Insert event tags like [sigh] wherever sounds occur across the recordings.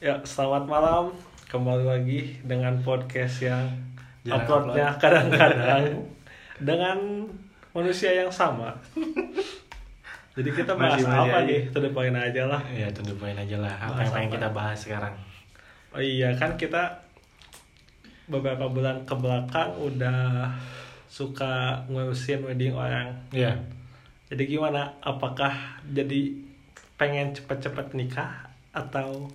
Ya, selamat malam. Kembali lagi dengan podcast yang Jarang uploadnya upload. kadang-kadang dengan manusia yang sama. Jadi kita bahas Masih apa aja. nih? Terdepain aja lah. Ya tundukin aja lah apa Bahas yang pengen kita bahas sekarang. Oh iya kan kita beberapa bulan ke belakang udah suka ngurusin wedding orang. Iya. Jadi gimana? Apakah jadi pengen cepet-cepet nikah atau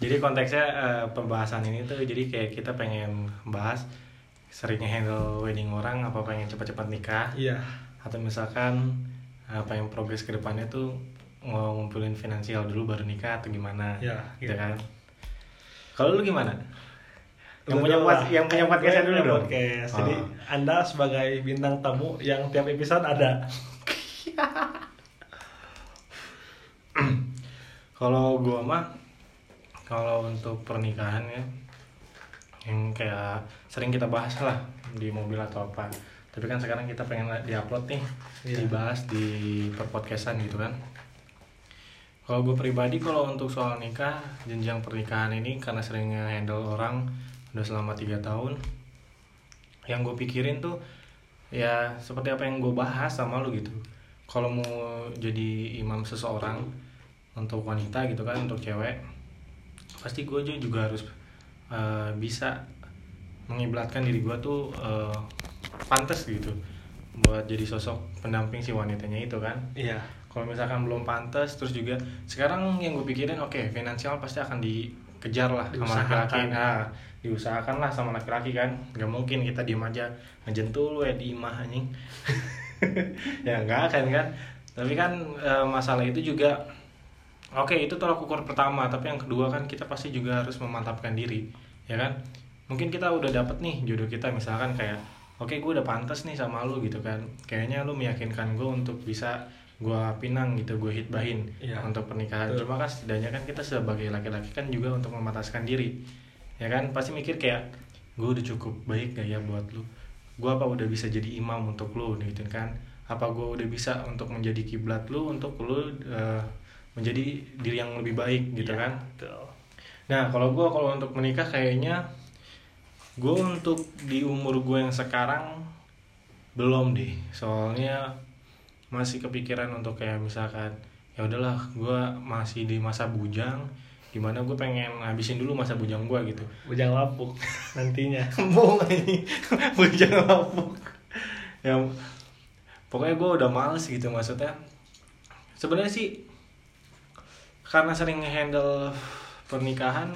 Jadi konteksnya eh, pembahasan ini tuh jadi kayak kita pengen bahas seringnya handle wedding orang apa pengen cepat-cepat nikah iya atau misalkan apa yang progres ke depannya tuh mau ngumpulin finansial dulu baru nikah atau gimana Ya, gitu gitu. kan kalau lu gimana yang punya lah. yang punya podcastnya gue dulu dong podcast. Oh. Jadi Anda sebagai bintang tamu yang tiap episode ada. [laughs] Kalau gua mah kalau untuk pernikahan ya yang kayak sering kita bahas lah di mobil atau apa. Tapi kan sekarang kita pengen diupload nih, Iya. dibahas di perpodcastan gitu kan. Kalau gue pribadi kalau untuk soal nikah, jenjang pernikahan ini karena seringnya handle orang udah selama tiga tahun, yang gue pikirin tuh ya seperti apa yang gue bahas sama lu gitu. Kalau mau jadi imam seseorang untuk wanita gitu kan, untuk cewek, pasti gue juga harus eh, bisa mengiblatkan diri gue tuh eh, pantas gitu buat jadi sosok pendamping si wanitanya itu kan. Iya. kalau misalkan belum pantas terus juga sekarang yang gue pikirin oke finansial pasti akan dikejar lah sama laki-laki. Nah diusahakan lah sama laki-laki kan. Nggak mungkin kita diem aja ngejentul ya di imah anjing. [laughs] Ya nggak akan kan. Tapi kan eh, masalah itu juga oke itu tolak ukur pertama tapi yang kedua kan kita pasti juga harus memantapkan diri ya kan? Mungkin kita udah dapet nih jodoh kita misalkan kayak oke gue udah pantas nih sama lu gitu kan. Kayaknya lu meyakinkan gue untuk bisa gue pinang gitu gue hitbahin Iya. untuk pernikahan. Betul. cuma kan setidaknya kan kita sebagai laki-laki kan juga untuk memataskan diri ya kan? Pasti mikir kayak gue udah cukup baik gak ya buat lu? Gue apa udah bisa jadi imam untuk lu? Gitu kan. Apa gue udah bisa untuk menjadi kiblat lu untuk lu eh, menjadi diri yang lebih baik gitu Iya, kan Betul. Nah, kalau gue kalau untuk menikah kayaknya gue untuk di umur gue yang sekarang belum deh. Soalnya masih kepikiran untuk kayak misalkan ya udahlah gue masih di masa bujang gimana gue pengen habisin dulu masa bujang gue gitu Bujang lapuk [laughs] nantinya. [laughs] Bohong [laughs] ini bujang lapuk ya pokoknya gue udah males gitu maksudnya sebenarnya sih karena sering handle pernikahan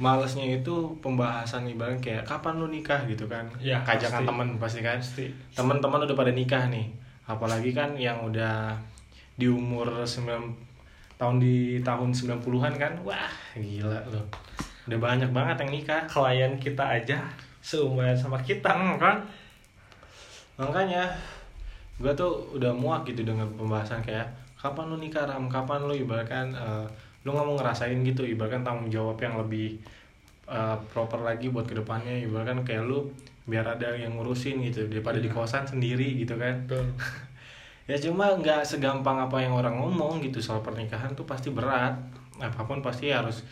malesnya itu pembahasan ibarat kayak kapan lu nikah? gitu kan. Ya, kajakan temen pasti kan. Teman-teman udah pada nikah nih. Apalagi kan yang udah di umur 9 tahun di tahun 90-an kan. Wah gila loh udah banyak banget yang nikah. Klien kita aja. Seumuran sama kita. Kan. Makanya gue tuh udah muak gitu dengan pembahasan kayak kapan lu nikah ram kapan lu ibaratkan eh, lu nggak mau ngerasain gitu ibaratkan tanggung jawab yang lebih eh, proper lagi buat ke depannya ibaratkan kayak lu biar ada yang ngurusin gitu daripada di Iya. kosan sendiri gitu kan Betul. [laughs] ya cuma nggak segampang apa yang orang ngomong gitu soal pernikahan tuh pasti berat apa pun pasti harus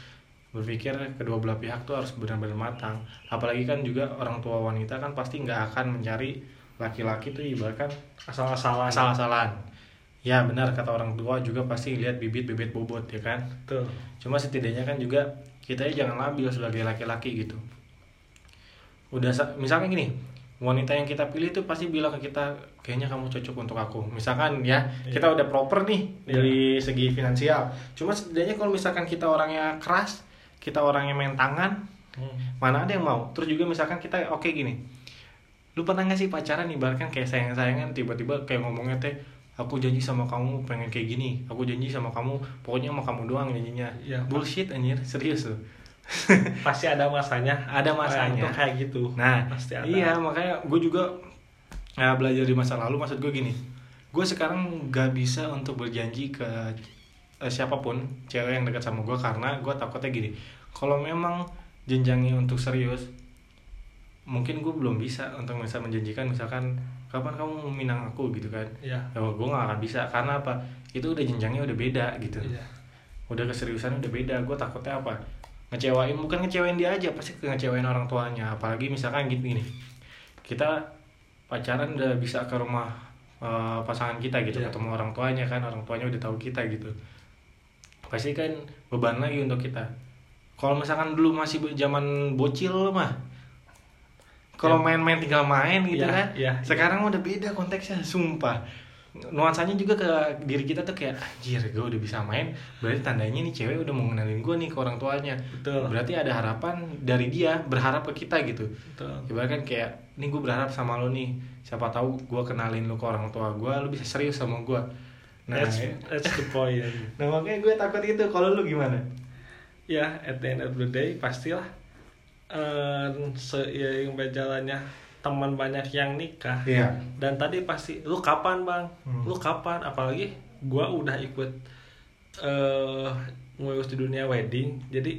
berpikir kedua belah pihak tuh harus benar-benar matang apalagi kan juga orang tua wanita kan pasti nggak akan mencari laki-laki tuh ibaratkan Asal-asalan. asal-asalan ya benar kata orang tua juga pasti lihat bibit-bibit bobot ya kan Betul. cuma setidaknya kan juga kita jangan labil sebagai laki-laki gitu udah sa- misalnya gini wanita yang kita pilih tuh pasti bilang ke kita kayaknya kamu cocok untuk aku misalkan ya Iya. kita udah proper nih Iya. dari segi finansial cuma setidaknya kalau misalkan kita orangnya keras kita orangnya main tangan Hmm. mana ada yang mau terus juga misalkan kita oke gini lu pernah gak sih pacaran ibaratkan kayak sayang-sayangan tiba-tiba kayak ngomongnya teh aku janji sama kamu pengen kayak gini. Aku janji sama kamu pokoknya sama kamu doang janjinya. Iya, bullshit anjir. Serius tuh [laughs] Pasti ada masanya. ada masanya. Tuh kayak gitu. nah Pasti ada. iya makanya gue juga nah, belajar di masa lalu. Maksud gue gini gue sekarang gak bisa untuk berjanji ke eh, siapa pun cewek yang dekat sama gue karena gue takutnya gini kalau memang jenjangnya untuk serius mungkin gue belum bisa untuk bisa menjanjikan misalkan kapan kamu mau minang aku gitu kan? Iya. ya gue gak akan bisa karena apa? Itu udah jenjangnya udah beda gitu. Iya. udah keseriusan udah beda gue takutnya apa? Ngecewain bukan ngecewain dia aja pasti ngecewain orang tuanya. Apalagi misalkan gitu gini. Kita pacaran udah bisa ke rumah eh, pasangan kita gitu Iya. ketemu orang tuanya kan orang tuanya udah tahu kita gitu. Pasti kan beban lagi untuk kita. Kalau misalkan dulu masih zaman bocil mah kalau main-main tinggal main gitu Ya, kan. ya, sekarang udah beda konteksnya sumpah. Nuansanya juga ke diri kita tuh kayak anjir gue udah bisa main berarti tandanya nih cewek udah mau kenalin gue nih ke orang tuanya. Betul. Berarti ada harapan dari dia berharap ke kita gitu. Betul. Ibaratkan kayak nih gue berharap sama lo nih. Siapa tahu gue kenalin lo ke orang tua gue lo bisa serius sama gue nah that's, ya. that's the point. [laughs] Nah makanya gue takut itu. Kalau lu gimana? Ya at the end of the day pastilah eh seiring berjalannya teman banyak yang nikah iya. dan tadi pasti lu kapan bang? Hmm. lu kapan? Apalagi gua udah ikut eh ngurus di dunia wedding jadi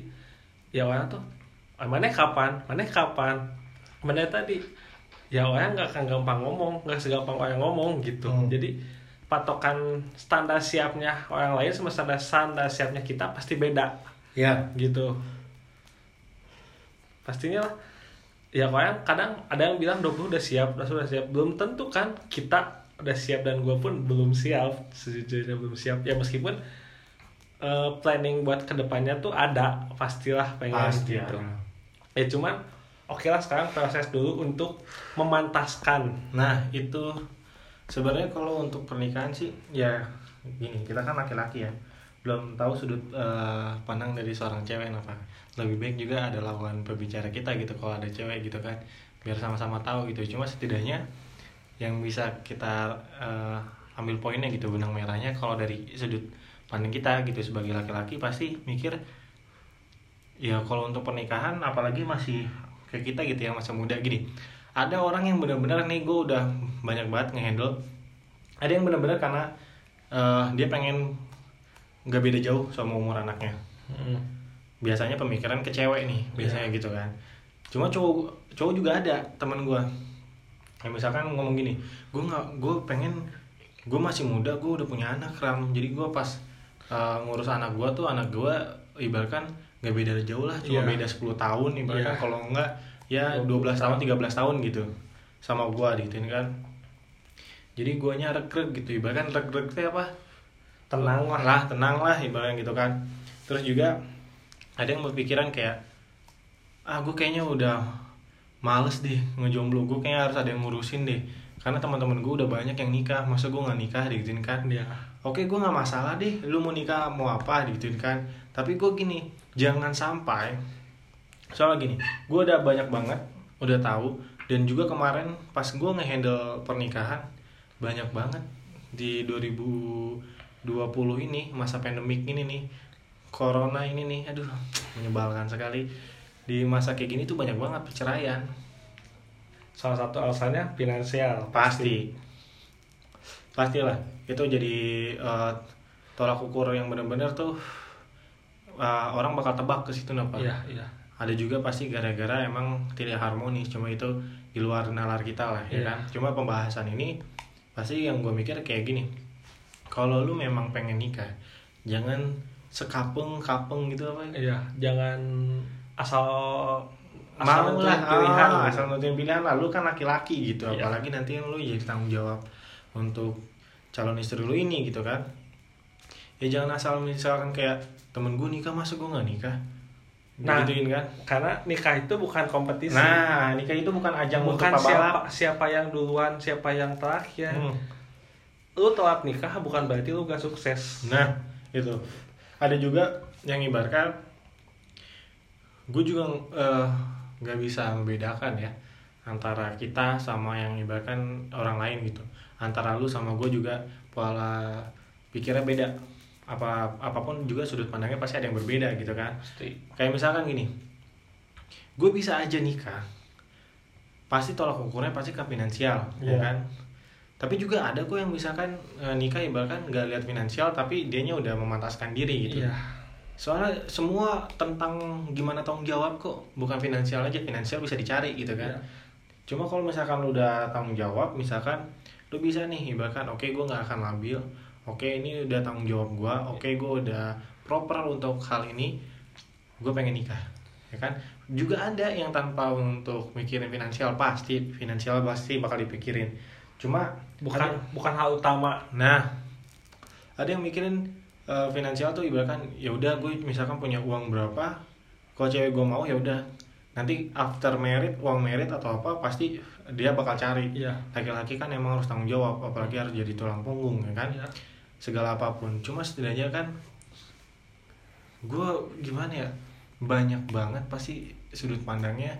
ya orang tuh "Ah, mana kapan? Mana kapan? Mana tadi ya orang nggak akan gampang ngomong nggak segampang orang ngomong gitu. Hmm. jadi patokan standar siapnya orang lain sama standar standar siapnya kita pasti beda ya gitu pastinya lah. Ya kadang kadang ada yang bilang 20 udah siap udah sudah siap. Belum tentu kan kita udah siap dan gue pun belum siap sejujurnya belum siap. Ya meskipun eh, planning buat ke depannya tuh ada pastilah pengen pasti gitu. ada. ya cuman oke lah sekarang proses dulu untuk memantaskan. Nah itu sebenarnya kalau untuk pernikahan sih ya gini kita kan laki-laki ya. Belum tahu sudut eh, pandang dari seorang cewek apa lebih baik juga ada lawan pembicara kita gitu kalau ada cewek gitu kan. Biar sama-sama tahu gitu. Cuma setidaknya yang bisa kita eh, ambil poinnya gitu benang merahnya. Kalau dari sudut pandang kita gitu sebagai laki-laki pasti mikir ya kalau untuk pernikahan apalagi masih kayak kita gitu yang masih muda. Gini ada orang yang benar-benar nih gue udah banyak banget ngehandle. Ada yang benar-benar karena eh, dia pengen nggak beda jauh sama umur anaknya biasanya pemikiran ke cewek nih biasanya gitu kan. Cuma cowok cowok juga ada teman gue kayak misalkan ngomong gini gue nggak gue pengen gue masih muda gue udah punya anak ram. Jadi gue pas uh, ngurus anak gue tuh anak gue ibaratkan nggak beda jauh lah cuma Iya. beda 10 tahun ibaratkan. Iya. kalau enggak ya 12 tahun. 13 tahun gitu sama gue gitu kan. Jadi guanya reg-reg gitu ibaratkan itu apa? Tenang lah. Lah tenang lah ibaratnya gitu kan. Terus juga ada yang berpikiran kayak ah gue kayaknya udah males deh ngejomblo gue kayaknya harus ada yang ngurusin deh. Karena teman-teman gue udah banyak yang nikah masa gue nggak nikah? Digituin kan ya oke gue nggak masalah deh lu mau nikah mau apa? Digituin kan. Tapi gue gini jangan sampai soalnya gini gue udah banyak banget udah tahu dan juga kemarin pas gue ngehandle pernikahan banyak banget di 2020 ini masa pandemik ini nih corona ini nih aduh menyebalkan sekali. Di masa kayak gini tuh banyak banget perceraian. Salah satu alasannya finansial. Pasti. Pastilah itu jadi eh, tolak ukur yang benar-benar tuh eh, orang bakal tebak ke situ napa iya iya. Ada juga pasti gara-gara emang tidak harmonis cuma itu di luar nalar kita lah ya Iya. kan? Cuma pembahasan ini pasti yang gue mikir kayak gini. Kalau lu memang pengen nikah jangan sekapeng kapeng gitu apa? Iya jangan asal mau nentuin lah pilihan. ah, asal nentuin pilihan lah lu kan laki-laki gitu Iya. apalagi nanti lu jadi tanggung jawab untuk calon istri lu ini gitu kan. Ya jangan asal misalkan kayak temen gue nikah masa gue nggak nikah? Nah, gituin kan. karena nikah itu bukan kompetisi. Nah nikah itu bukan ajang bukan untuk siapa pabalap siapa yang duluan siapa yang terakhir. Hmm. lu telat nikah bukan berarti lu gak sukses. Nah, itu. Ada juga yang ibaratkan gue juga eh, nggak bisa membedakan ya antara kita sama yang ibaratkan orang lain gitu. Antara lu sama gue juga pola pikirnya beda. Apa apa pun juga sudut pandangnya pasti ada yang berbeda gitu kan. pasti Kayak misalkan gini. Gue bisa aja nikah. Pasti tolak ukurnya pasti ke finansial, ya Iya. kan? Tapi juga ada kok yang misalkan eh, nikah ibaratkan nggak lihat finansial tapi dianya udah memantaskan diri gitu. iya. Soalnya semua tentang gimana tanggung jawab kok, bukan finansial aja, finansial bisa dicari gitu kan. Iya. Cuma kalau misalkan lu udah tanggung jawab, misalkan lu bisa nih ibaratkan oke gue nggak akan labil, oke ini udah tanggung jawab gue, oke gue udah proper untuk hal ini. Gue pengen nikah. Ya kan? Juga ada yang tanpa untuk mikirin finansial pasti. Finansial pasti bakal dipikirin cuma bukan ada- bukan hal utama Nah, ada yang mikirin eh, finansial tuh ibaratkan ya udah gue misalkan punya uang berapa, kalau cewek gue mau ya udah nanti after merit uang merit atau apa pasti dia bakal cari. Iya. Laki-laki kan emang harus tanggung jawab, apalagi harus jadi tulang punggung ya kan, Iya. segala apa pun. Cuma setidaknya kan gue gimana ya banyak banget pasti sudut pandangnya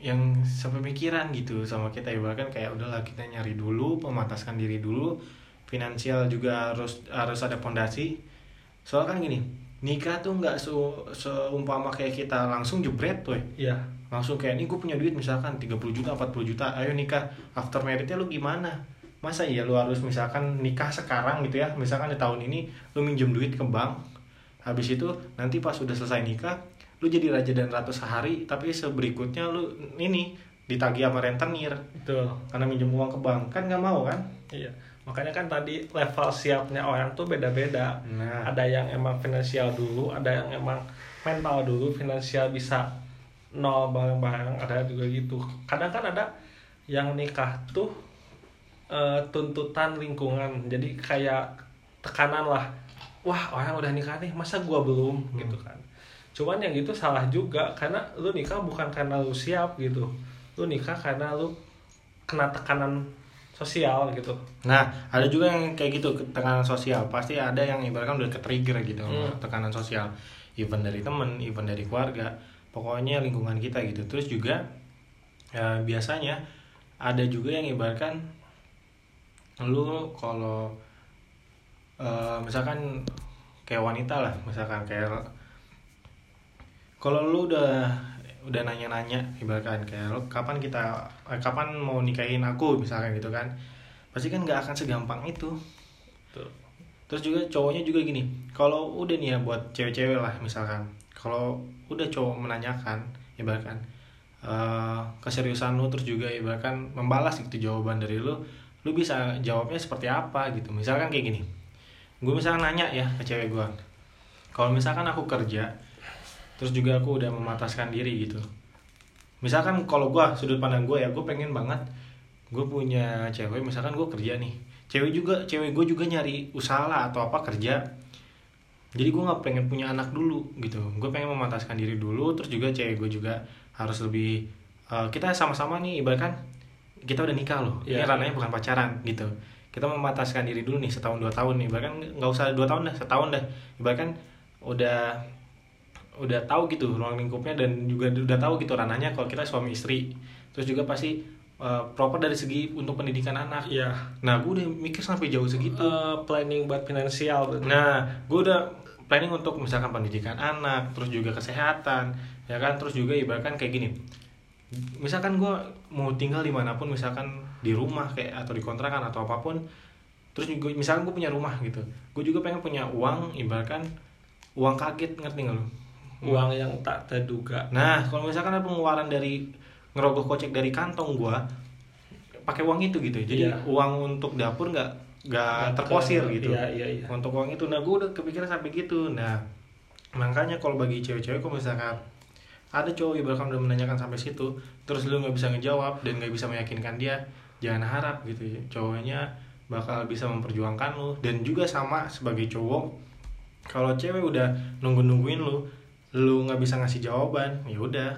yang sepemikiran gitu sama kita. Ibaratkan kayak udahlah kita nyari dulu memataskan diri dulu. Finansial juga harus harus ada pondasi. Soal kan gini nikah tuh nggak se seumpama kayak kita langsung jebret tuh Iya. langsung kayak nih gue punya duit misalkan 30 juta 40 juta ayo nikah. After meritnya lu gimana? Masa iya lu harus misalkan nikah sekarang gitu ya? Misalkan di tahun ini lu minjem duit ke bank. Habis itu nanti pas udah selesai nikah lu jadi raja dan ratu sehari tapi seberikutnya lu ini ditagih sama rentenir Betul. karena minjem uang ke bank kan nggak mau kan Iya. Makanya kan tadi level siapnya orang tuh beda-beda. nah Ada yang emang finansial dulu, ada yang emang mental dulu, finansial bisa nol bareng-bareng, ada juga gitu. Kadang kan ada yang nikah tuh eh, tuntutan lingkungan. Jadi kayak tekanan lah. Wah, orang udah nikah nih, masa gua belum gitu kan. Cuman yang gitu salah juga karena lu nikah bukan karena lu siap gitu. Lu nikah karena lu kena tekanan sosial gitu. Nah, ada juga yang kayak gitu tekanan sosial. Pasti ada yang ibaratkan udah ke-trigger gitu sama Hmm. tekanan sosial. Even dari temen, even dari keluarga. Pokoknya lingkungan kita gitu. Terus juga ya, biasanya ada juga yang ibaratkan lu kalau eh, misalkan kayak wanita lah, misalkan kayak kalau lu udah udah nanya-nanya ibaratkan kayak lu kapan kita eh, kapan mau nikahin aku? Misalkan gitu kan. Pasti kan nggak akan segampang itu. Tuh. terus juga cowoknya juga gini kalau udah nih ya buat cewek-cewek lah misalkan kalau udah cowok menanyakan ibaratkan eh, keseriusan lu terus juga ibaratkan membalas gitu jawaban dari lu lu bisa jawabnya seperti apa gitu. Misalkan kayak gini gue misalkan nanya ya ke cewek gue kalau misalkan aku kerja terus juga aku udah memataskan diri gitu. Misalkan kalau gue sudut pandang gue ya gue pengen banget gue punya cewek misalkan gue kerja nih. Cewek juga cewek gue juga nyari usaha lah atau apa kerja. Jadi gue nggak pengen punya anak dulu gitu. Gue pengen memataskan diri dulu terus juga cewek gue juga harus lebih eh, kita sama-sama nih ibaratkan kita udah nikah loh. Ini Iya. ranahnya bukan pacaran gitu. Kita memataskan diri dulu nih setahun dua tahun nih. Bahkan nggak usah dua tahun dah setahun dah. Ibaratkan udah udah tahu gitu ruang lingkupnya dan juga udah tahu gitu ranahnya kalau kita suami istri terus juga pasti eh, proper dari segi untuk pendidikan anak Iya. nah gue udah mikir sampai jauh segitu Eh, planning buat finansial. Nah, gue udah planning untuk misalkan pendidikan anak, terus juga kesehatan, ya kan, terus juga ibaratkan kayak gini. Misalkan gue mau tinggal di mana pun, misalkan di rumah kayak atau di kontrakan atau apa pun, terus juga misalkan gue punya rumah gitu, gue juga pengen punya uang, ibaratkan uang kaget, ngerti nggak lu? Uang yang tak terduga. Nah, kalau misalkan ada pengeluaran dari ngerogoh kocek dari kantong gua, pakai uang itu gitu. Jadi Iya. uang untuk dapur nggak nggak terposir gitu. Iya, iya, iya. Untuk uang itu, nah gua udah kepikiran sampai gitu. Nah, makanya kalau bagi cewek-cewek kalau misalkan ada cowok ibaratkan udah menanyakan sampai situ, terus lu nggak bisa ngejawab dan nggak bisa meyakinkan dia, jangan harap gitu ya. Cowoknya bakal bisa memperjuangkan lu dan juga sama sebagai cowok kalau cewek udah nunggu nungguin lu lu nggak bisa ngasih jawaban ya udah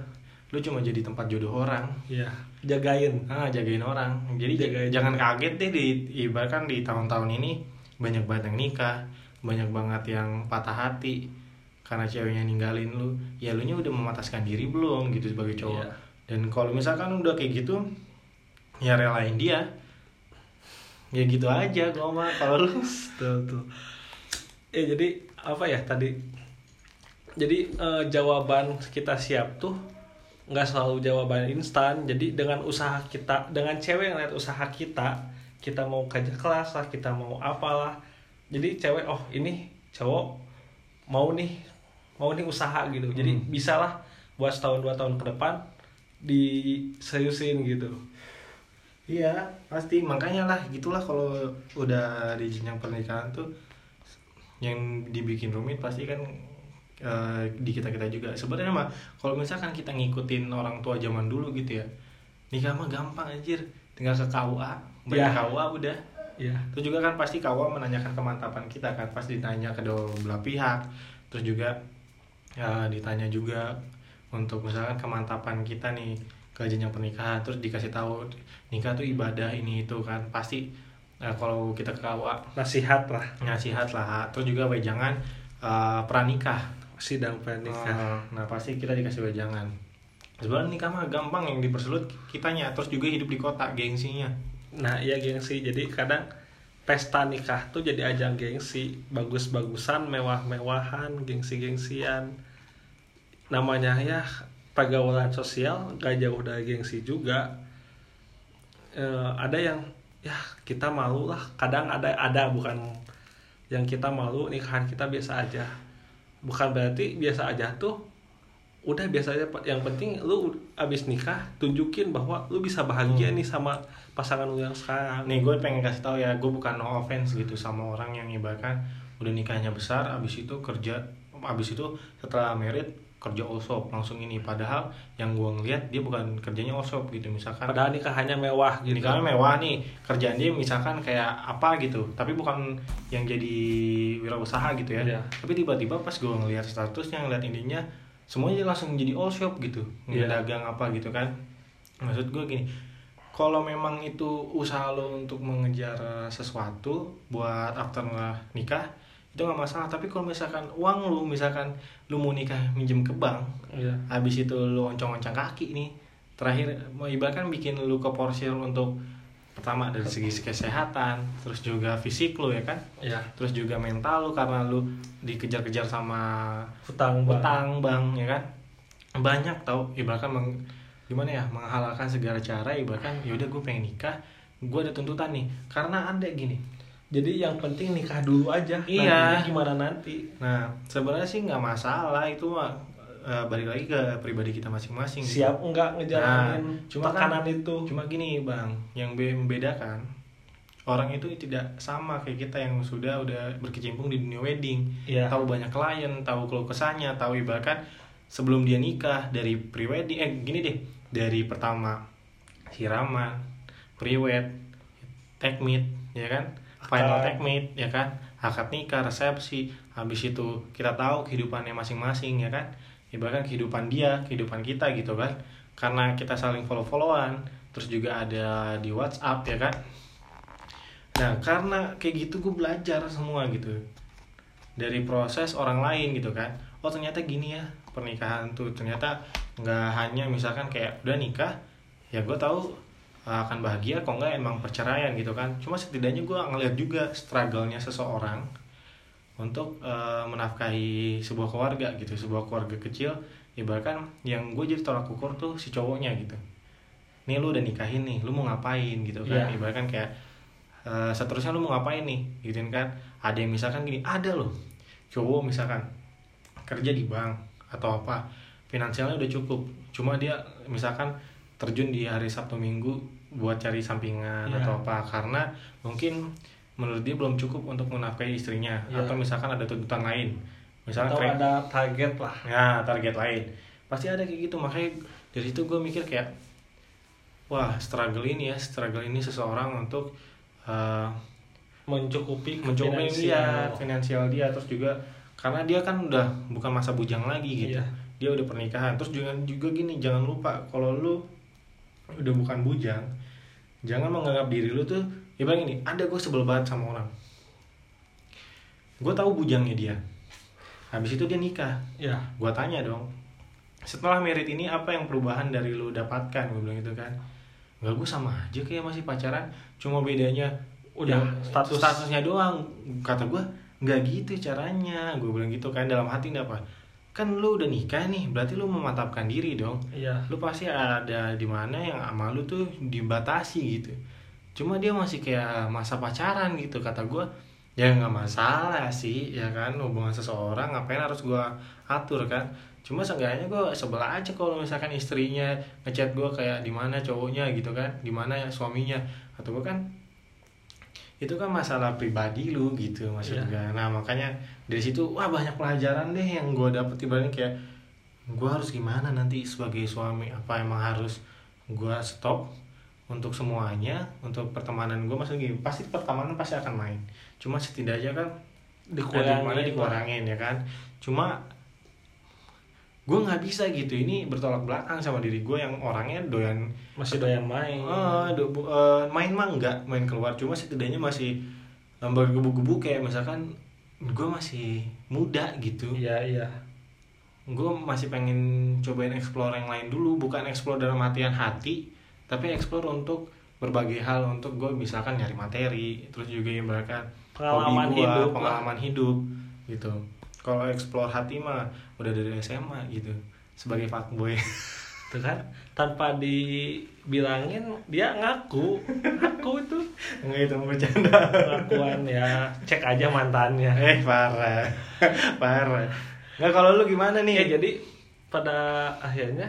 lu cuma jadi tempat jodoh orang Iya, jagain. ah jagain orang jadi Jagain. jangan kaget deh di ibaratkan di tahun-tahun ini banyak banget yang nikah banyak banget yang patah hati karena ceweknya ninggalin lu ya lu nya udah memataskan diri belum gitu sebagai cowok Iya. dan kalau misalkan udah kayak gitu ya relain dia ya gitu aja gua mah kalau lu Tuh, tuh. Eh jadi apa ya tadi? Jadi eh, jawaban kita siap tuh nggak selalu jawaban instan. Jadi dengan usaha kita, dengan cewek yang lihat usaha kita, kita mau kerja kelas lah, kita mau apalah. Jadi cewek oh ini cowok mau nih, mau nih usaha gitu. Jadi Hmm. bisa lah buat setahun dua tahun ke depan diseriusin gitu. Iya, pasti makanya lah gitulah kalau udah di jenjang pernikahan tuh yang dibikin rumit pasti kan eh, di kita kita juga sebenarnya mah kalau misalkan kita ngikutin orang tua zaman dulu gitu ya nikah mah gampang anjir tinggal ke KUA bayar Ya. KUA udah Iya. Terus juga kan pasti KUA menanyakan kemantapan kita kan, pasti ditanya kedua belah pihak. Terus juga ya, ditanya juga untuk misalkan kemantapan kita nih ke jenjang pernikahan. Terus dikasih tahu nikah tuh ibadah ini itu kan pasti nah, kalau kita ke KUA Nasihat lah. nasihat lah. Terus juga wejangan eh, pranikah. Sidang pernikah. Eh, nah pasti kita dikasih wejangan. Sebenarnya nikah mah gampang yang dipersulit kitanya. Terus juga hidup di kota gengsinya. Nah iya gengsi jadi kadang pesta nikah tuh jadi ajang gengsi bagus-bagusan mewah-mewahan gengsi-gengsian namanya ya pergaulan sosial gak jauh dari gengsi juga Eh, ada yang ya kita malu lah kadang ada ada bukan yang kita malu nikahan kita biasa aja bukan berarti biasa aja tuh. Udah biasa aja yang penting lu abis nikah tunjukin bahwa lu bisa bahagia Hmm. nih sama pasangan lu yang sekarang. Nih gue pengen kasih tahu ya, gue bukan no offense gitu sama orang yang ibaratkan udah nikahnya besar, abis itu kerja, abis itu setelah merit kerja osop langsung ini. Padahal yang gue ngeliat dia bukan kerjanya osop gitu, misalkan padahal nikahannya mewah gitu nikahnya mewah nih, kerjaan dia misalkan kayak apa gitu, tapi bukan yang jadi wirausaha gitu ya. Iya. Tapi tiba-tiba pas gue ngeliat statusnya, ngeliat ininya, semuanya langsung jadi all shop gitu, Iya. dagang apa gitu kan. Maksud gue gini, kalau memang itu usaha lo untuk mengejar sesuatu buat after nikah itu nggak masalah tapi kalau misalkan uang lu misalkan lu mau nikah minjem ke bank Iya. habis itu lu oncong-oncong kaki nih terakhir mau ibaratkan bikin lu ke porsir untuk pertama dari segi kesehatan terus juga fisik lu ya kan Iya. terus juga mental lu karena lu dikejar-kejar sama Hutang bang. utang bang ya kan banyak tau ibaratkan meng, gimana ya menghalalkan segala cara ibaratkan yaudah gue pengen nikah gue ada tuntutan nih karena ada gini Jadi yang penting nikah dulu aja. Iya. Nantinya gimana nanti? nah sebenarnya sih nggak masalah itu mah eh, balik lagi ke pribadi kita masing-masing gitu. Siap enggak ngejalanin Nah, cuma kan- tekanan itu? cuma gini bang yang be- membedakan orang itu tidak sama kayak kita yang sudah udah berkecimpung di dunia wedding Iya. tahu banyak klien tahu keluh kesahnya tahu ibaratkan sebelum dia nikah dari pre-wedding eh gini deh dari pertama siraman pre-wed take meet ya kan final take meet ya kan? Akad nikah resepsi habis itu kita tahu kehidupannya masing-masing ya kan? Ibaratkan kehidupan dia kehidupan kita gitu kan? Karena kita saling follow-followan terus juga ada di WhatsApp ya kan? Nah karena kayak gitu gue belajar semua gitu. Dari proses orang lain gitu kan? Oh ternyata gini ya pernikahan tuh. Ternyata nggak hanya misalkan kayak udah nikah ya gue tahu akan bahagia kok nggak emang perceraian gitu kan. Cuma setidaknya gue ngeliat juga struggle-nya seseorang untuk uh, menafkahi sebuah keluarga gitu sebuah keluarga kecil. Ibaratkan yang gue jadi tolak ukur tuh si cowoknya gitu. Nih lu udah nikahin nih lu mau ngapain? gitu kan. Iya. ibaratkan kayak uh, seterusnya lu mau ngapain nih? Gitu kan. Ada yang misalkan gini ada loh cowok misalkan kerja di bank atau apa finansialnya udah cukup. Cuma dia misalkan terjun di hari Sabtu Minggu buat cari sampingan Iya. atau apa karena mungkin menurut dia belum cukup untuk menafkahi istrinya Iya. atau misalkan ada tuntutan lain misalkan Atau ada target lah. ya target lain pasti ada kayak gitu makanya dari situ gue mikir kayak wah struggle ini ya struggle ini seseorang untuk uh, Mencukupi mencoba finansial. dia finansial dia terus juga karena dia kan udah bukan masa bujang lagi gitu Iya. dia udah pernikahan terus juga juga gini jangan lupa kalau lu udah bukan bujang jangan menganggap diri lu tuh ibarat gini ada gue sebel banget sama orang. Gue tahu bujangnya dia. Habis itu dia nikah. Ya. gue tanya dong setelah merit ini apa yang perubahan dari lu dapatkan? Gue bilang gitu kan. Enggak gue sama aja kayak masih pacaran cuma bedanya Udah ya, status. statusnya doang. Kata gue nggak gitu caranya. Gue bilang gitu kan dalam hati apa kan lu udah nikah nih berarti lu memantapkan diri dong. Iya. lu pasti ada di mana yang sama lu tuh dibatasi gitu. Cuma dia masih kayak masa pacaran gitu kata gue ya nggak masalah sih ya kan? Hubungan seseorang ngapain harus gue atur kan? Cuma seenggaknya gue sebelah aja kalau misalkan istrinya ngechat gue kayak di mana cowoknya gitu kan? Di mana ya suaminya? Atau gue kan itu kan masalah pribadi lu gitu maksud Iya. gue nah makanya dari situ wah banyak pelajaran deh yang gue dapet. Ibaratnya kayak gue harus gimana nanti sebagai suami? Apa emang harus gue stop untuk semuanya untuk pertemanan gue maksudnya gini pasti pertemanan pasti akan main. Cuma setidaknya kan Dikurangin mana dikurangin ya kan? Cuma gue nggak bisa gitu. Ini bertolak belakang sama diri gue yang orangnya doyan masih doyan main. Eh, do- eh, main mah enggak main keluar. Cuma setidaknya masih bergebu-gebu kayak misalkan gue masih muda gitu. Iya iya. Gue masih pengen cobain explore yang lain dulu. Bukan explore dalam artian hati tapi explore untuk berbagai hal. Untuk gue misalkan nyari materi terus juga ibaratkan Pengalaman hobi gua, hidup lah. pengalaman hidup gitu kalau explore hati mah udah dari SMA gitu sebagai fuckboy. [laughs] Tuh kan tanpa dibilangin dia ngaku. Ngaku itu. Enggak itu mau bercanda. Pengakuan ya cek aja mantannya. Eh parah. Parah. Nggak kalau lu gimana ya nih? jadi pada akhirnya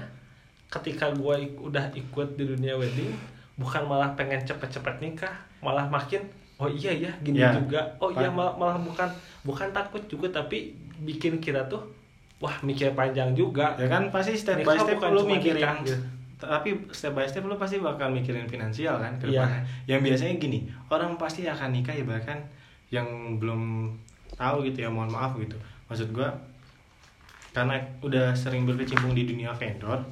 ketika gua ik- udah ikut di dunia wedding bukan malah pengen cepet-cepet nikah malah makin oh iya ya gini Ya. juga. Oh iya malah, malah bukan bukan takut juga tapi bikin kita tuh wah mikir panjang juga Ya kan pasti step by Nikah step bukan lu mikirin nikah, gitu. Tapi step by step lu pasti bakal mikirin finansial kan ke Iya. depannya. Yang biasanya gini Orang pasti akan nikah ya bahkan Yang belum tahu gitu ya mohon maaf gitu Maksud gua Karena udah sering berkecimpung di dunia vendor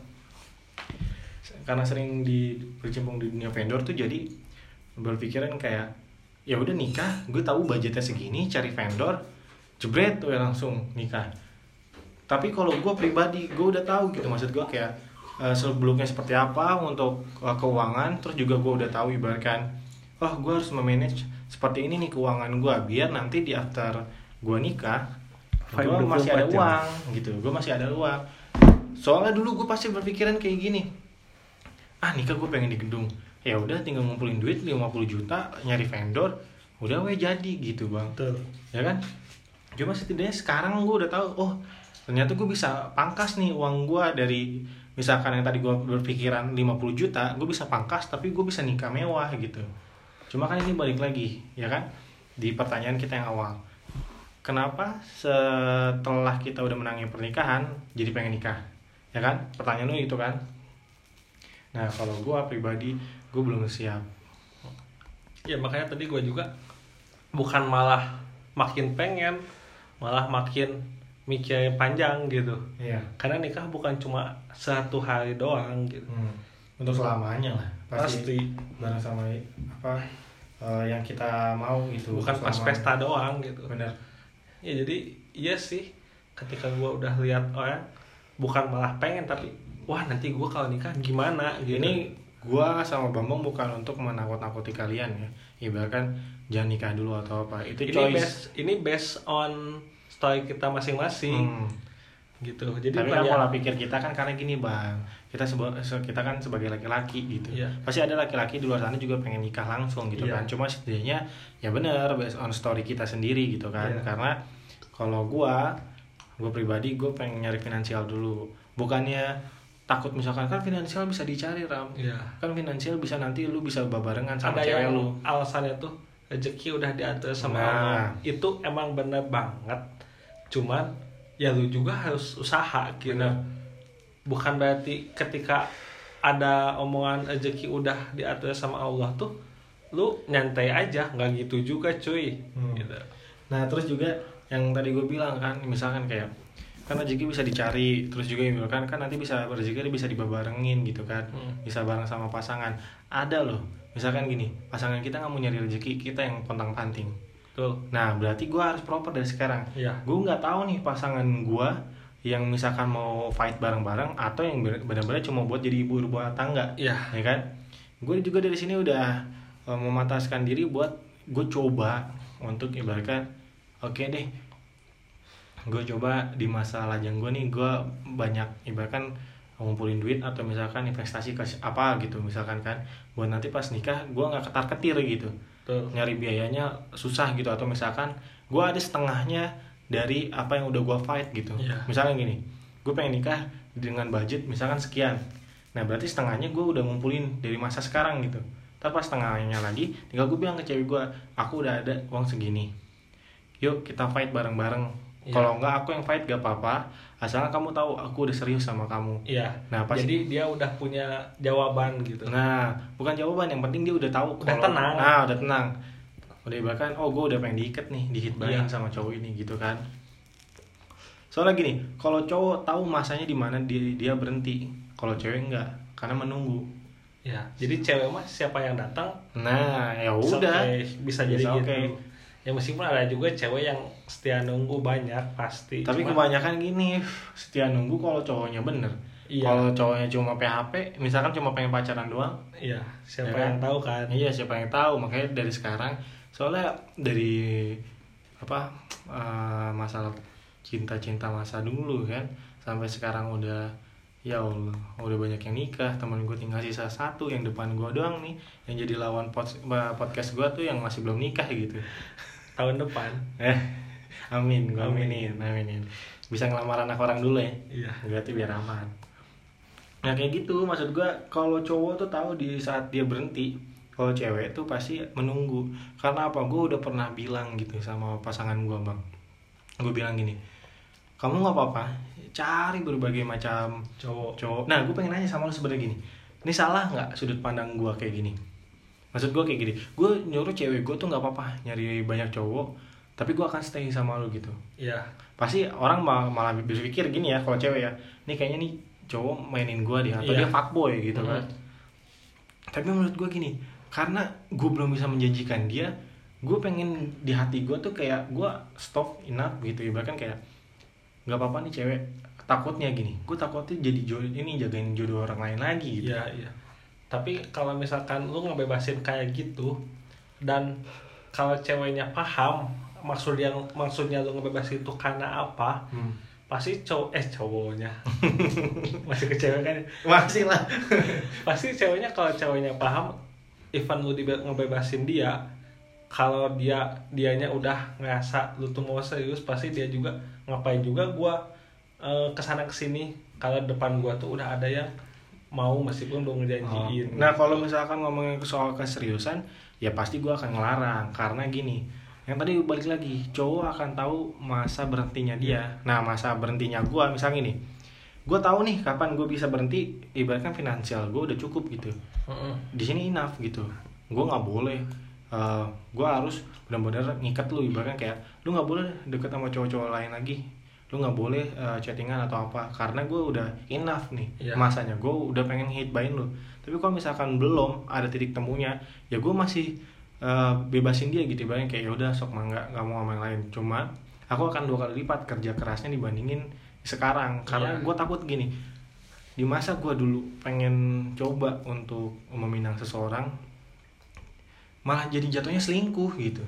Karena sering di berkecimpung di dunia vendor tuh jadi Berpikiran kayak ya udah nikah gue tahu budgetnya segini cari vendor jebret tuh ya langsung nikah. Tapi kalau gue pribadi gue udah tahu gitu maksud gue kayak eh, sebelumnya seperti apa untuk eh, keuangan terus juga gue udah tahu ibaratkan oh gue harus memanage seperti ini nih keuangan gue biar nanti di after gue nikah gue 24 masih ada jam. uang gitu. Gue masih ada uang. Soalnya dulu gue pasti berpikiran kayak gini ah nikah gue pengen di gedung. Ya udah tinggal ngumpulin duit 50 juta nyari vendor udah we jadi gitu bang. Betul. ya kan cuma setidaknya sekarang gue udah tahu oh ternyata gue bisa pangkas nih uang gue dari misalkan yang tadi gue berpikiran 50 juta gue bisa pangkas tapi gue bisa nikah mewah gitu. Cuma kan ini balik lagi ya kan? Di pertanyaan kita yang awal. Kenapa setelah kita udah menangi pernikahan jadi pengen nikah? Ya kan? Pertanyaan lu itu kan? Nah kalau gue pribadi gue belum siap. Ya makanya tadi gua juga bukan malah makin pengen malah makin mikir panjang gitu. Iya. Karena nikah bukan cuma satu hari doang gitu. Hmm, untuk selamanya lah. Pasti bareng sama apa eh, yang kita mau gitu. Bukan pas pesta doang gitu. Bener. Ya jadi iya sih. Ketika gua udah lihat orang bukan malah pengen tapi wah nanti gua kalau nikah gimana? Gitu. ini gua sama Bambang bukan untuk menakut-nakuti kalian ya ibaratkan jangan nikah dulu atau apa. Itu ini choice. based ini based on story kita masing-masing. Hmm. gitu. Jadi tapi kan banyak- pola pikir kita kan karena gini bang. Kita seba- se- kita kan sebagai laki-laki gitu. Iya. pasti ada laki-laki di luar sana juga pengen nikah langsung gitu Iya. kan. Cuma setidaknya ya bener based on story kita sendiri gitu kan. Iya. karena kalau gua gua pribadi gua pengen nyari finansial dulu. Bukannya takut misalkan kan finansial bisa dicari ram Iya. kan finansial bisa nanti lu bisa babarengan sama ada cewek yang lu alasannya tuh rezeki udah diatur sama Nah. Allah itu emang bener banget cuman ya lu juga harus usaha gitu Bener. bukan berarti ketika ada omongan rezeki udah diatur sama Allah tuh lu nyantai aja nggak gitu juga cuy Hmm. gitu Nah terus juga yang tadi gue bilang kan, misalkan kayak kan rezeki bisa dicari, terus juga misalkan kan nanti bisa rezeki bisa dibabarengin gitu kan, Hmm. bisa bareng sama pasangan. Ada loh, misalkan gini, pasangan kita nggak mau nyari rezeki, kita yang pontang panting. tuh Nah berarti gue harus proper dari sekarang. ya Gue nggak tahu nih pasangan gue yang misalkan mau fight bareng-bareng atau yang benar-benar cuma buat jadi ibu rumah tangga ya ya kan gue juga dari sini udah eh, memataskan diri buat gue coba untuk ibaratkan oke deh gue coba di masa lajang gue nih gue banyak ibaratkan ngumpulin duit atau misalkan investasi ke apa gitu misalkan kan buat nanti pas nikah gue nggak ketar ketir gitu tuh nyari biayanya susah gitu atau misalkan gue ada setengahnya dari apa yang udah gue fight gitu Iya. misalkan gini gue pengen nikah dengan budget misalkan sekian nah berarti setengahnya gue udah ngumpulin dari masa sekarang gitu Tapi pas tengahnya lagi, tinggal gue bilang ke cewek gue, aku udah ada uang segini. Yuk kita fight bareng-bareng. Iya. Kalau enggak aku yang fight gak apa-apa. Asalkan kamu tahu aku udah serius sama kamu. Iya. Nah, pas Jadi dia udah punya jawaban gitu. Nah, bukan jawaban, yang penting dia udah tahu Udah kalau- tenang. Nah, udah tenang. Udah bahkan oh gue udah pengen diikat nih, dihit Iya. bareng sama cowok ini gitu kan. Soalnya gini, kalau cowok tahu masanya di mana dia dia berhenti. Kalau cewek enggak, karena menunggu. Ya. Jadi cewek mah siapa yang datang Nah, ya udah. okay. bisa jadi gitu. okay. Ya meskipun ada juga cewek yang setia nunggu banyak pasti. Tapi Cuma- kebanyakan gini, setia nunggu kalau cowoknya bener. Iya. Kalau cowoknya cuma PHP, misalkan cuma pengen pacaran doang, Iya, siapa Ya kan? yang tahu kan? Iya siapa yang tahu makanya dari sekarang soalnya dari apa eh, masalah cinta-cinta masa dulu kan sampai sekarang udah ya Allah udah banyak yang nikah temen gue tinggal sisa satu yang depan gue doang nih yang jadi lawan pod- podcast gue tuh yang masih belum nikah gitu Tahun depan. eh amin gue Amin. aminin aminin bisa ngelamar anak orang dulu ya Iya. berarti biar aman nah kayak gitu maksud gua kalau cowok tuh tahu di saat dia berhenti kalau cewek tuh pasti menunggu karena apa gue udah pernah bilang gitu sama pasangan gua bang gue bilang gini kamu nggak apa-apa cari berbagai macam Cowok. cowok nah gue pengen nanya sama lu sebenarnya gini ini salah nggak sudut pandang gua kayak gini maksud gua kayak gini gue nyuruh cewek gue tuh nggak apa-apa nyari banyak cowok tapi gua akan stay sama lu gitu Iya. pasti orang mal- malah berpikir gini ya kalau cewek ya ini kayaknya nih cowok mainin gua dia atau Iya. dia fuckboy gitu kan Mhm. tapi menurut gua gini karena gue belum bisa menjanjikan dia gue pengen di hati gua tuh kayak gua stop enough gitu ya bahkan kayak nggak apa-apa nih cewek takutnya gini gue takutnya jadi jodoh ini jagain jodoh orang lain lagi gitu Iya, iya. Tapi kalau misalkan lu ngebebasin kayak gitu dan kalau ceweknya paham maksud yang maksudnya lu ngebebasin itu karena apa, Hmm. pasti cowok eh cowoknya. [laughs] Masih ke cewek kan? Masih lah. [laughs] Pasti ceweknya kalau ceweknya paham even lu ngebebasin dia kalau dia dianya udah ngerasa lu tuh mau serius pasti dia juga ngapain juga gua eh, ke sana ke sini kalau depan gua tuh udah ada yang mau meskipun belum ngejanjiin Nah kalau misalkan ngomongin soal keseriusan, ya pasti gue akan ngelarang karena gini. Yang tadi balik lagi, cowok akan tahu masa berhentinya dia. Nah masa berhentinya gue, misalnya gini, gue tahu nih kapan gue bisa berhenti. Ibaratkan finansial gue udah cukup gitu. Di sini enough gitu. Gue nggak boleh. eh gue harus benar-benar ngikat lu ibaratkan kayak lu nggak boleh deket sama cowok-cowok lain lagi lu nggak boleh eh, chattingan atau apa karena gue udah enough nih Iya. masanya. Gue udah pengen hit bayin lu. Tapi kalau misalkan belum ada titik temunya ya gue masih eh, bebasin dia gitu. Ibaratnya kayak ya udah sok mangga nggak mau sama yang lain. Cuma aku akan dua kali lipat kerja kerasnya dibandingin sekarang. Karena Iya. gue takut gini di masa gue dulu pengen coba untuk meminang seseorang malah jadi jatuhnya selingkuh gitu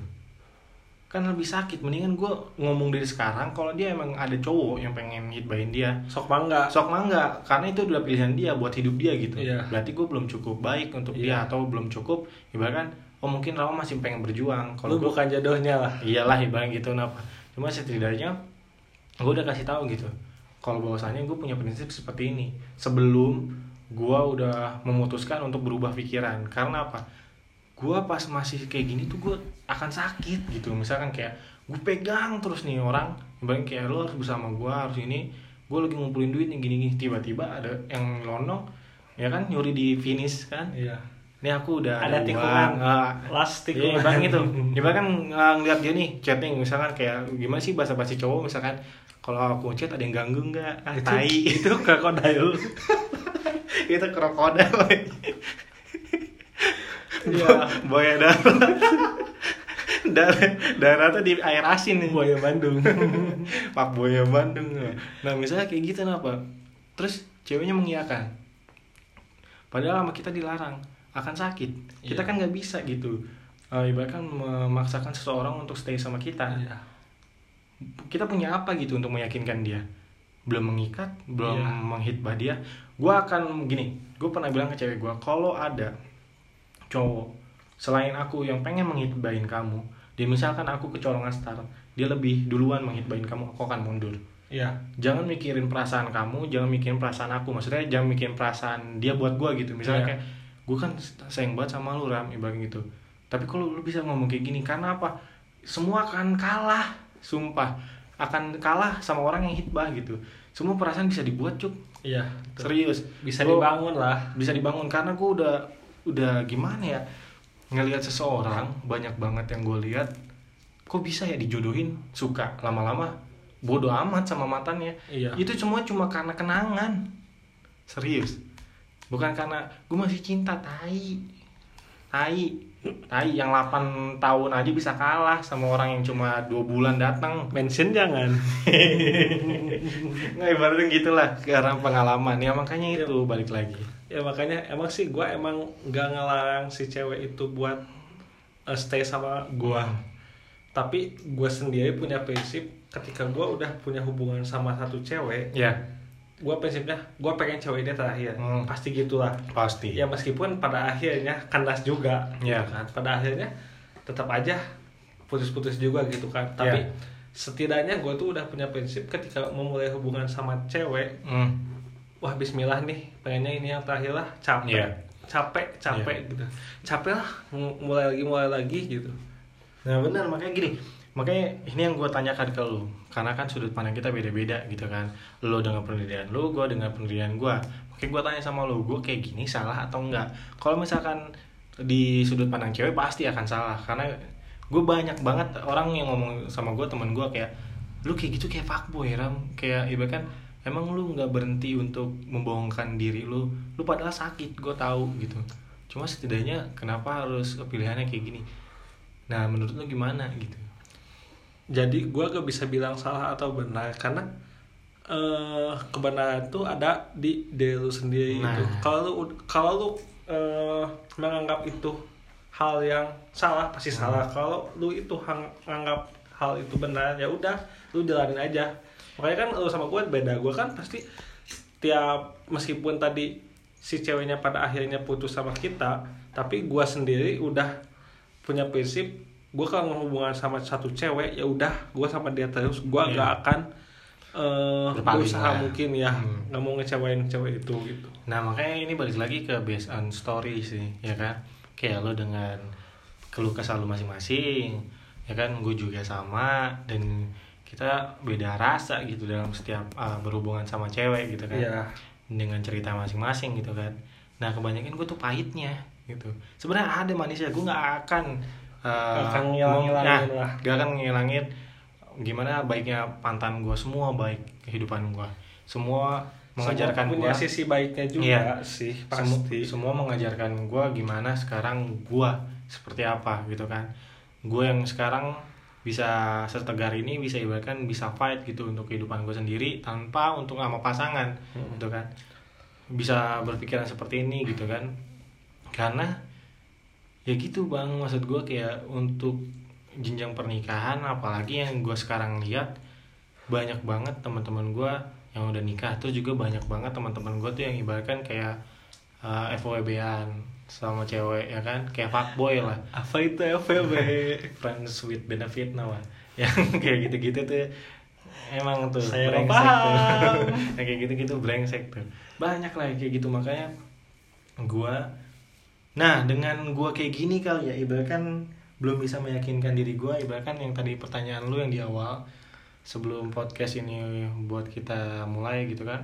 kan lebih sakit. Mendingan gue ngomong dari sekarang kalau dia emang ada cowok yang pengen hitbahin dia. Sok bangga sok mangga. Karena itu udah pilihan dia buat hidup dia gitu. Iya. berarti gue belum cukup baik untuk Iya. dia atau belum cukup ibaratkan oh mungkin Rama masih pengen berjuang. Kalau gue bukan jodohnya lah. Iyalah ibarat gitu kenapa? Cuma setidaknya gue udah kasih tahu gitu. Kalau bahwasannya gue punya prinsip seperti ini. Sebelum gue udah memutuskan untuk berubah pikiran. Karena apa gue pas masih kayak gini tuh gue akan sakit gitu misalkan kayak gue pegang terus nih orang ibaratnya kayak lo harus bersama gue harus ini gue lagi ngumpulin duit nih gini gini tiba-tiba ada yang lonong ya kan nyuri di finish kan iya ini aku udah Ada ada, tikungan. ah, last Iya, tikungan bang itu. Ya kan uh, ngeliat dia nih chatting misalkan kayak gimana sih bahasa basi cowok misalkan kalau aku chat ada yang ganggu nggak? Ah, itu tai. itu krokodil [laughs] itu krokodil. [laughs] Iya. Buaya darat. darat daratnya di air asin nih. buaya Bandung Pak buaya Bandung. Nah, misalnya kayak gitu kenapa? Terus ceweknya mengiyakan. Padahal sama kita dilarang, akan sakit. Kita Iya. kan nggak bisa gitu. Eh, ibaratkan memaksakan seseorang untuk stay sama kita. Iya. Kita punya apa gitu untuk meyakinkan dia? Belum mengikat, belum Iya. menghitbah dia. Gua akan gini, gue pernah bilang ke cewek gua, kalau ada cowok. Selain aku yang pengen menghitbahin kamu, dan misalkan aku kecolongan star, dia lebih duluan menghitbahin kamu, aku akan mundur. Iya. Jangan mikirin perasaan kamu jangan mikirin perasaan aku. Maksudnya jangan mikirin perasaan dia buat gua gitu. Misalnya Iya. kayak gue kan sayang banget sama lu ram ibaratnya gitu. Tapi kalau lu bisa ngomong kayak gini karena apa? Semua akan kalah sumpah. Akan kalah sama orang yang hitbah gitu. Semua perasaan bisa dibuat cuk. Iya serius. Bisa dibangun lah. bisa dibangun. Karena gue udah udah gimana ya? Ngelihat seseorang banyak banget yang gue lihat kok bisa ya dijodohin? Suka lama-lama bodoh amat sama mantannya. Iya. Itu semua cuma karena kenangan. Serius. Bukan karena gue masih cinta tai. Tai. Tai yang 8 tahun aja bisa kalah sama orang yang cuma dua bulan datang. Mention jangan. [laughs] Nggak ibaratnya gitulah karena pengalaman. Ya makanya itu balik lagi ya makanya emang sih gue emang nggak ngelarang si cewek itu buat uh, stay sama gue tapi gue sendiri punya prinsip ketika gue udah punya hubungan sama satu cewek ya gue prinsipnya gue pengen cewek ini terakhir Hmm. pasti gitulah pasti ya meskipun pada akhirnya kandas juga Ya. gitu kan pada akhirnya tetap aja putus-putus juga gitu kan tapi Ya. setidaknya gue tuh udah punya prinsip ketika memulai hubungan sama cewek Hmm. Wah Bismillah nih pengennya ini yang terakhir lah capek. Iya. capek capek gitu. Capek lah mulai lagi mulai lagi gitu. Nah benar makanya gini makanya ini yang gue tanyakan ke lu karena kan sudut pandang kita beda-beda gitu kan. Lo dengan pendirian lu gue dengan pendirian gue makanya gue tanya sama lu gue kayak gini salah atau enggak? Kalau misalkan di sudut pandang cewek pasti akan salah. Karena gue banyak banget orang yang ngomong sama gue temen gue kayak lu kayak gitu kayak fuckboy ram. Kayak ibarat kan emang lu nggak berhenti untuk membohongkan diri lu? Lu padahal sakit gue tahu gitu. Cuma setidaknya kenapa harus pilihannya kayak gini? Nah menurut lu gimana gitu? Jadi gue gak bisa bilang salah atau benar karena eh kebenaran tuh ada di diri lu sendiri Nah. gitu kalau lu kalau lu eh, menganggap itu hal yang salah pasti Hmm. salah. Kalau lu itu hang- menganggap hal itu benar ya udah lu jalanin aja makanya kan lu sama gue beda gue kan pasti tiap meskipun tadi si ceweknya pada akhirnya putus sama kita tapi gue sendiri udah punya prinsip gue kalau hubungan sama satu cewek ya udah gue sama dia terus gue Iya. gak akan Berpaling berusaha lah. mungkin ya Hmm. nggak mau ngecewain cewek itu gitu nah makanya ini balik lagi ke based on story sih ya kan kayak lo dengan keluh kesah lu masing-masing ya kan gue juga sama dan kita beda rasa gitu dalam setiap uh, berhubungan sama cewek gitu kan. Iya. dengan cerita masing-masing gitu kan. Nah kebanyakan gue tuh pahitnya gitu. Sebenarnya ada manisnya gue nggak akan uh, akan ngilang-ngilangin nah, lah. nggak akan ngilangin gimana baiknya pantan gue semua baik kehidupan gue semua mengajarkan Semua punya gue sisi baiknya juga Iya. sih Semu- pasti. semua mengajarkan gue gimana sekarang gue seperti apa gitu kan. Gue yang sekarang bisa setegar ini bisa ibaratkan bisa fight gitu untuk kehidupan gue sendiri tanpa untuk sama pasangan Hmm. gitu kan. Bisa berpikiran seperti ini gitu kan. Karena ya gitu bang maksud gue kayak untuk jenjang pernikahan apalagi yang gue sekarang lihat banyak banget teman-teman gue yang udah nikah terus juga banyak banget teman-teman gue tuh yang ibaratkan kayak uh, FWB-an sama cewek ya kan? Kayak fuckboy lah. Apa itu FVB [laughs] friends with benefit nama. [laughs] Yang kayak gitu-gitu tuh emang tuh Saya brengsek paham. tuh. [laughs] yang kayak gitu-gitu brengsek tuh. Banyak lah kayak gitu makanya gua nah dengan gua kayak gini kali ya ibaratkan belum bisa meyakinkan diri gua ibaratkan yang tadi pertanyaan lu yang di awal sebelum podcast ini buat kita mulai gitu kan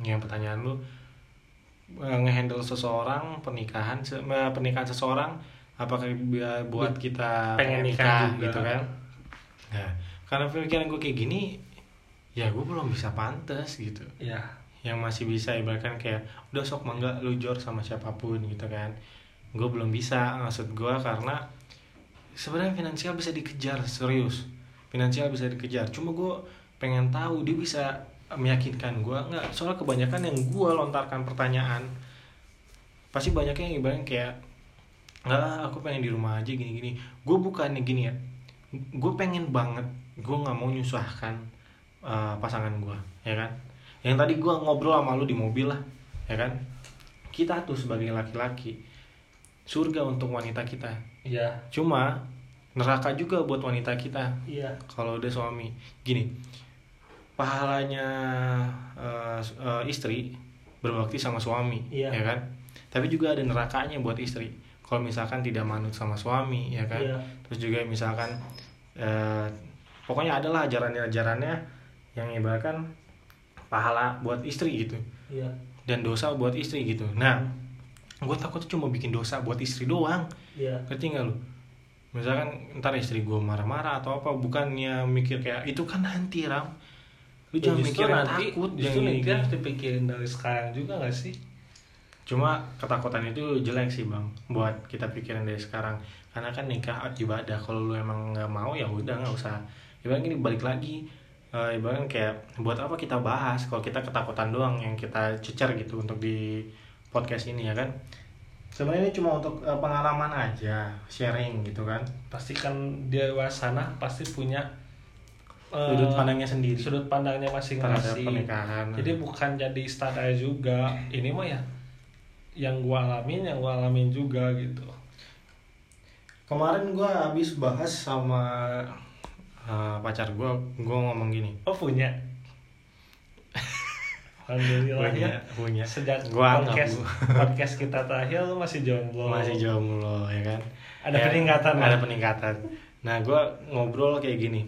yang pertanyaan lu ngehandle seseorang pernikahan eh, pernikahan seseorang apakah buat kita pengen nikah juga. gitu kan? Nah karena pemikiran gue kayak gini ya gue belum bisa pantas gitu. Ya yang masih bisa ibaratkan kayak udah sok mangga lu jor sama siapa pun gitu kan. Gue belum bisa maksud gue karena sebenarnya finansial bisa dikejar serius. Finansial bisa dikejar. Cuma gue pengen tahu dia bisa meyakinkan gue nggak soalnya kebanyakan yang gue lontarkan pertanyaan pasti banyaknya yang ibaratnya kayak nggak ah, aku pengen di rumah aja gini-gini. Gue bukannya gini ya. Gue pengen banget gue nggak mau nyusahkan uh, pasangan gue ya kan? Yang tadi gue ngobrol sama lu di mobil lah ya kan? Kita tuh sebagai laki-laki surga untuk wanita kita. Iya. Cuma neraka juga buat wanita kita. Iya. Kalau udah suami. Gini pahalanya uh, uh, istri berbakti sama suami Iya. ya kan? Tapi juga ada nerakanya buat istri. Kalau misalkan tidak manut sama suami ya kan? Iya. terus juga misalkan eh, pokoknya adalah ajarannya-ajarannya yang ibaratkan pahala buat istri gitu. Iya. Dan dosa buat istri gitu. Nah gue takut cuma bikin dosa buat istri doang. Iya. Ngerti nggak lu? Misalkan ntar istri gue marah-marah atau apa bukannya mikir kayak itu kan nanti ram lu jangan Justru mikir nanti takut justru nanti harus dipikirin dari sekarang juga gak sih? Cuma ketakutan itu jelek sih bang buat kita pikirin dari sekarang. Karena kan nikah ibadah kalau lu emang nggak mau ya udah nggak usah. Ibaratnya gini balik lagi. Eh, ibaratnya kayak buat apa kita bahas kalau kita ketakutan doang yang kita cecer gitu untuk di podcast ini ya kan? Sebenarnya ini cuma untuk eh, pengalaman aja sharing gitu kan. Pasti kan di luar sana pasti punya sudut pandangnya sendiri. sudut pandangnya masing-masing. Pernikahan. Jadi bukan jadi standar juga. Ini mah ya yang gua alamin yang gua alamin juga gitu. Kemarin gua habis bahas sama eh, pacar gua gua ngomong gini. Oh punya? [laughs] Alhamdulillah punya ya. punya. Sejak Gua podcast [laughs] podcast kita terakhir lu masih jomblo. Masih jomblo ya kan? Ada Ya, peningkatan, ada lah. peningkatan. Nah gue ngobrol kayak gini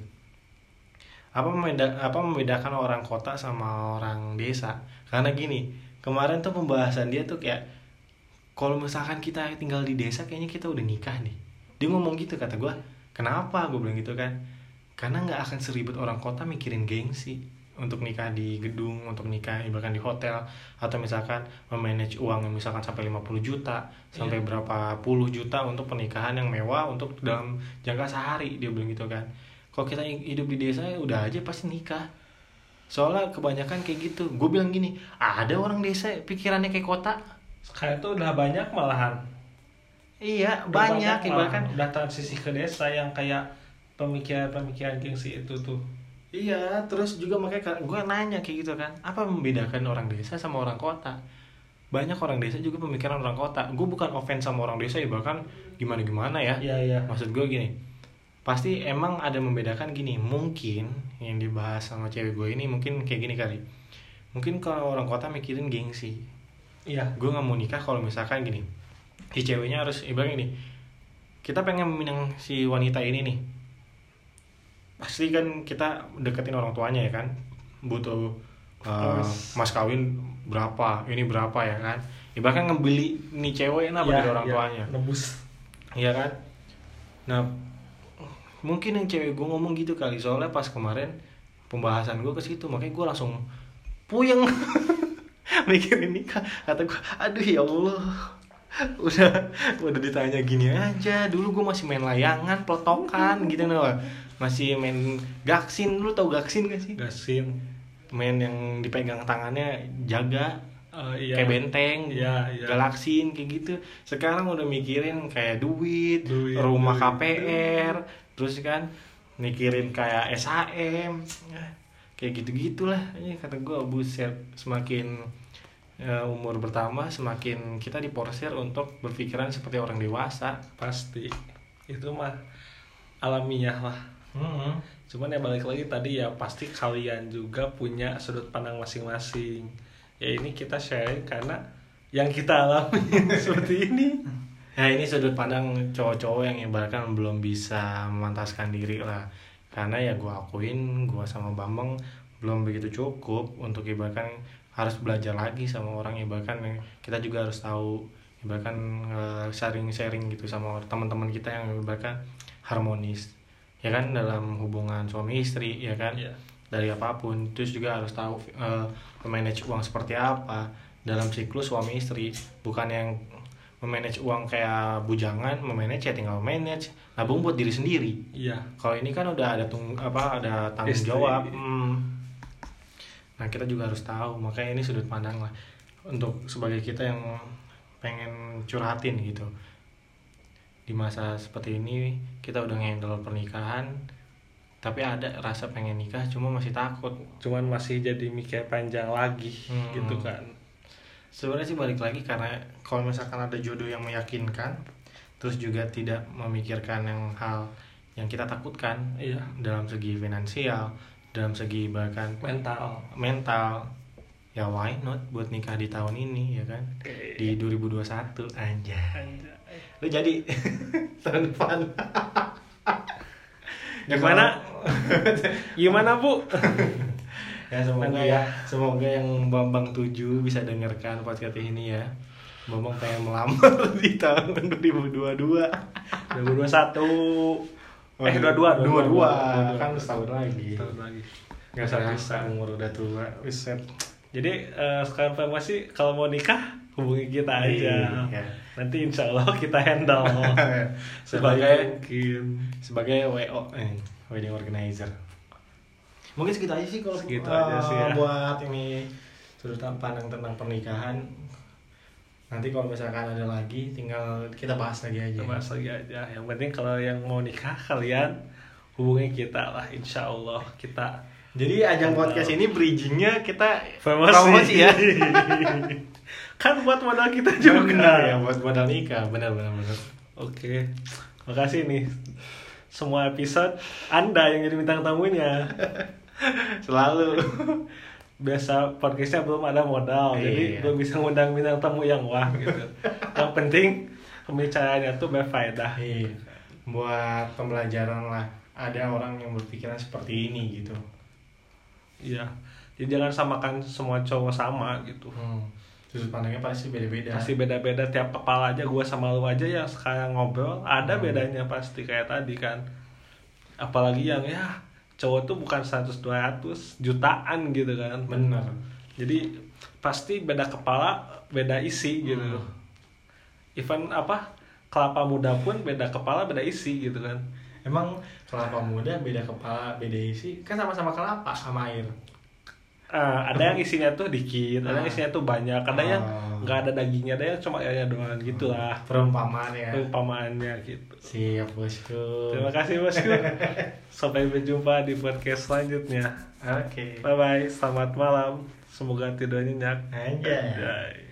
apa membeda apa membedakan orang kota sama orang desa? Karena gini kemarin tuh pembahasan dia tuh kayak kalau misalkan kita tinggal di desa kayaknya kita udah nikah nih. Dia ngomong gitu kata gue kenapa? Gue bilang gitu kan. Karena nggak akan seribet orang kota mikirin gengsi untuk nikah di gedung untuk nikah bahkan di hotel. Atau misalkan memanage uang misalkan sampai 50 juta sampai berapa puluh juta untuk pernikahan yang mewah untuk dalam jangka sehari. Dia bilang gitu kan kalau kita hidup di desa ya udah aja pasti nikah soalnya kebanyakan kayak gitu gue bilang gini ada orang desa pikirannya kayak kota sekarang tuh udah banyak malahan iya Udah banyak malahan. bahkan udah transisi ke desa yang kayak pemikiran-pemikiran gengsi itu tuh Iya, terus juga makanya gue nanya kayak gitu kan, apa membedakan orang desa sama orang kota? Banyak orang desa juga pemikiran orang kota. Gue bukan offense sama orang desa ya, bahkan gimana gimana ya. iya iya Maksud gue gini, pasti emang ada membedakan gini. Mungkin yang dibahas sama cewek gue ini mungkin kayak gini kali. Mungkin kalau orang kota mikirin gengsi. iya Gue nggak mau nikah kalau misalkan gini, si ceweknya harus ibaratnya gini. Kita pengen meminang si wanita ini nih, pasti kan kita deketin orang tuanya ya kan butuh uh, Mas. kawin berapa ini berapa ya kan ibaratkan ngebeli nih cewek apa Iya, dari orang iya. tuanya nebus iya kan nah mungkin yang cewek gue ngomong gitu kali soalnya pas kemarin pembahasan gue ke situ makanya gue langsung puyeng. [laughs] Mikirin nikah kata gue aduh ya allah. Udah udah ditanya gini aja. Dulu gue masih main layangan plotokan gitu nih masih main gaksin. Lu tau gaksin gak sih? Gasin main yang dipegang tangannya jaga Eh, iya. kayak benteng, Iya, iya. galaksin kayak gitu. Sekarang udah mikirin kayak duit, Duit, rumah duit. KPR, terus kan mikirin kayak SHM, ya, kayak gitu gitulah. Ini kata gue buset, semakin ya, umur bertambah, semakin kita diporsir untuk berpikiran seperti orang dewasa. pasti. Itu mah alamiah lah. Cuman ya balik lagi tadi ya pasti kalian juga punya sudut pandang masing-masing. Ya ini kita sharing karena yang kita alami [laughs] seperti ini Nah ini sudut pandang cowok-cowok yang ibaratkan belum bisa memantaskan diri lah. Karena ya gue akuin gue sama Bambang belum begitu cukup untuk ibaratkan harus belajar lagi sama orang ibaratkan kita juga harus tahu ibaratkan eh, sharing-sharing gitu sama teman-teman kita yang ibaratkan harmonis. Ya kan dalam hubungan suami istri ya kan? Iya. dari apa pun terus juga harus tahu eh, memanage uang seperti apa. Dalam siklus suami istri bukan yang memanage uang kayak bujangan memanage ya tinggal manage nabung buat diri sendiri iya kalau ini kan udah ada tung apa ada tanggung Istri. jawab hmm. nah kita juga harus tahu makanya ini sudut pandang lah untuk sebagai kita yang pengen curhatin gitu di masa seperti ini kita udah ngendel pernikahan tapi ada rasa pengen nikah cuma masih takut cuman masih jadi mikir panjang lagi Hmm. gitu kan sebenarnya sih balik lagi karena kalau misalkan ada jodoh yang meyakinkan terus juga tidak memikirkan yang hal yang kita takutkan iya dalam segi finansial dalam segi bahkan mental mental ya why not buat nikah di tahun ini ya kan Oke. di 2021 anjay Anjay. lu jadi [laughs] tahun depan Gimana? Gimana bu? [laughs] ya semoga Nanti ya ya. semoga yang Bambang tuju bisa dengarkan podcast ini ya Bambang pengen melamar [laughs] di tahun 2022 2021 Eh, dua 22, dua dua 22. kan setahun lagi Tahun lagi. nggak usah bisa. umur udah tua riset Jadi eh, sekarang informasi kalau mau nikah hubungi kita aja. Iya. Nanti insya Allah kita handle [laughs] sebagai mungkin. sebagai WO eh, wedding organizer mungkin segitu aja sih kalau Segitu eh, aja sih ya. buat ini sudut pandang tentang pernikahan. Nanti kalau misalkan ada lagi tinggal kita bahas lagi aja. Kita bahas lagi aja. Yang penting kalau yang mau nikah kalian hubungi kita lah insya Allah. Kita jadi ajang podcast ini bridgingnya kita promosi, promosi ya. [laughs] Kan buat modal kita juga. benar ya buat modal nikah. Benar benar benar. Oke, makasih nih. Semua episode Anda yang jadi bintang tamunya. [laughs] [laughs] selalu Biasa podcastnya belum ada modal, jadi Iya. belum bisa ngundang bintang tamu yang wah gitu. yang penting pembicaraannya tuh berfaedah. Iya. buat pembelajaran lah ada orang yang berpikiran seperti ini gitu Iya. Jadi jangan samakan semua cowok sama gitu. hmm. sudut pandangnya pasti beda-beda Pasti beda-beda tiap kepala aja gua sama lu aja yang sekarang ngobrol ada Hmm. bedanya pasti kayak tadi kan. Apalagi yang ya cowok tuh bukan 100 200 jutaan gitu kan. bener Jadi pasti beda kepala, beda isi gitu. Hmm. Even apa kelapa muda pun beda kepala, beda isi gitu kan. emang kelapa muda beda kepala beda isi kan sama-sama kelapa sama air Eh, ada yang isinya tuh dikit, ada yang Ah. isinya tuh banyak, ada yang Oh. nggak ada dagingnya, ada yang cuma airnya doang gitulah. perumpamaan ya Perumpamaannya gitu. siap bosku Terima kasih bosku. [laughs] Sampai berjumpa di podcast selanjutnya. oke Bye bye, selamat malam. Semoga tidurnya nyenyak. Anjay. Anjay.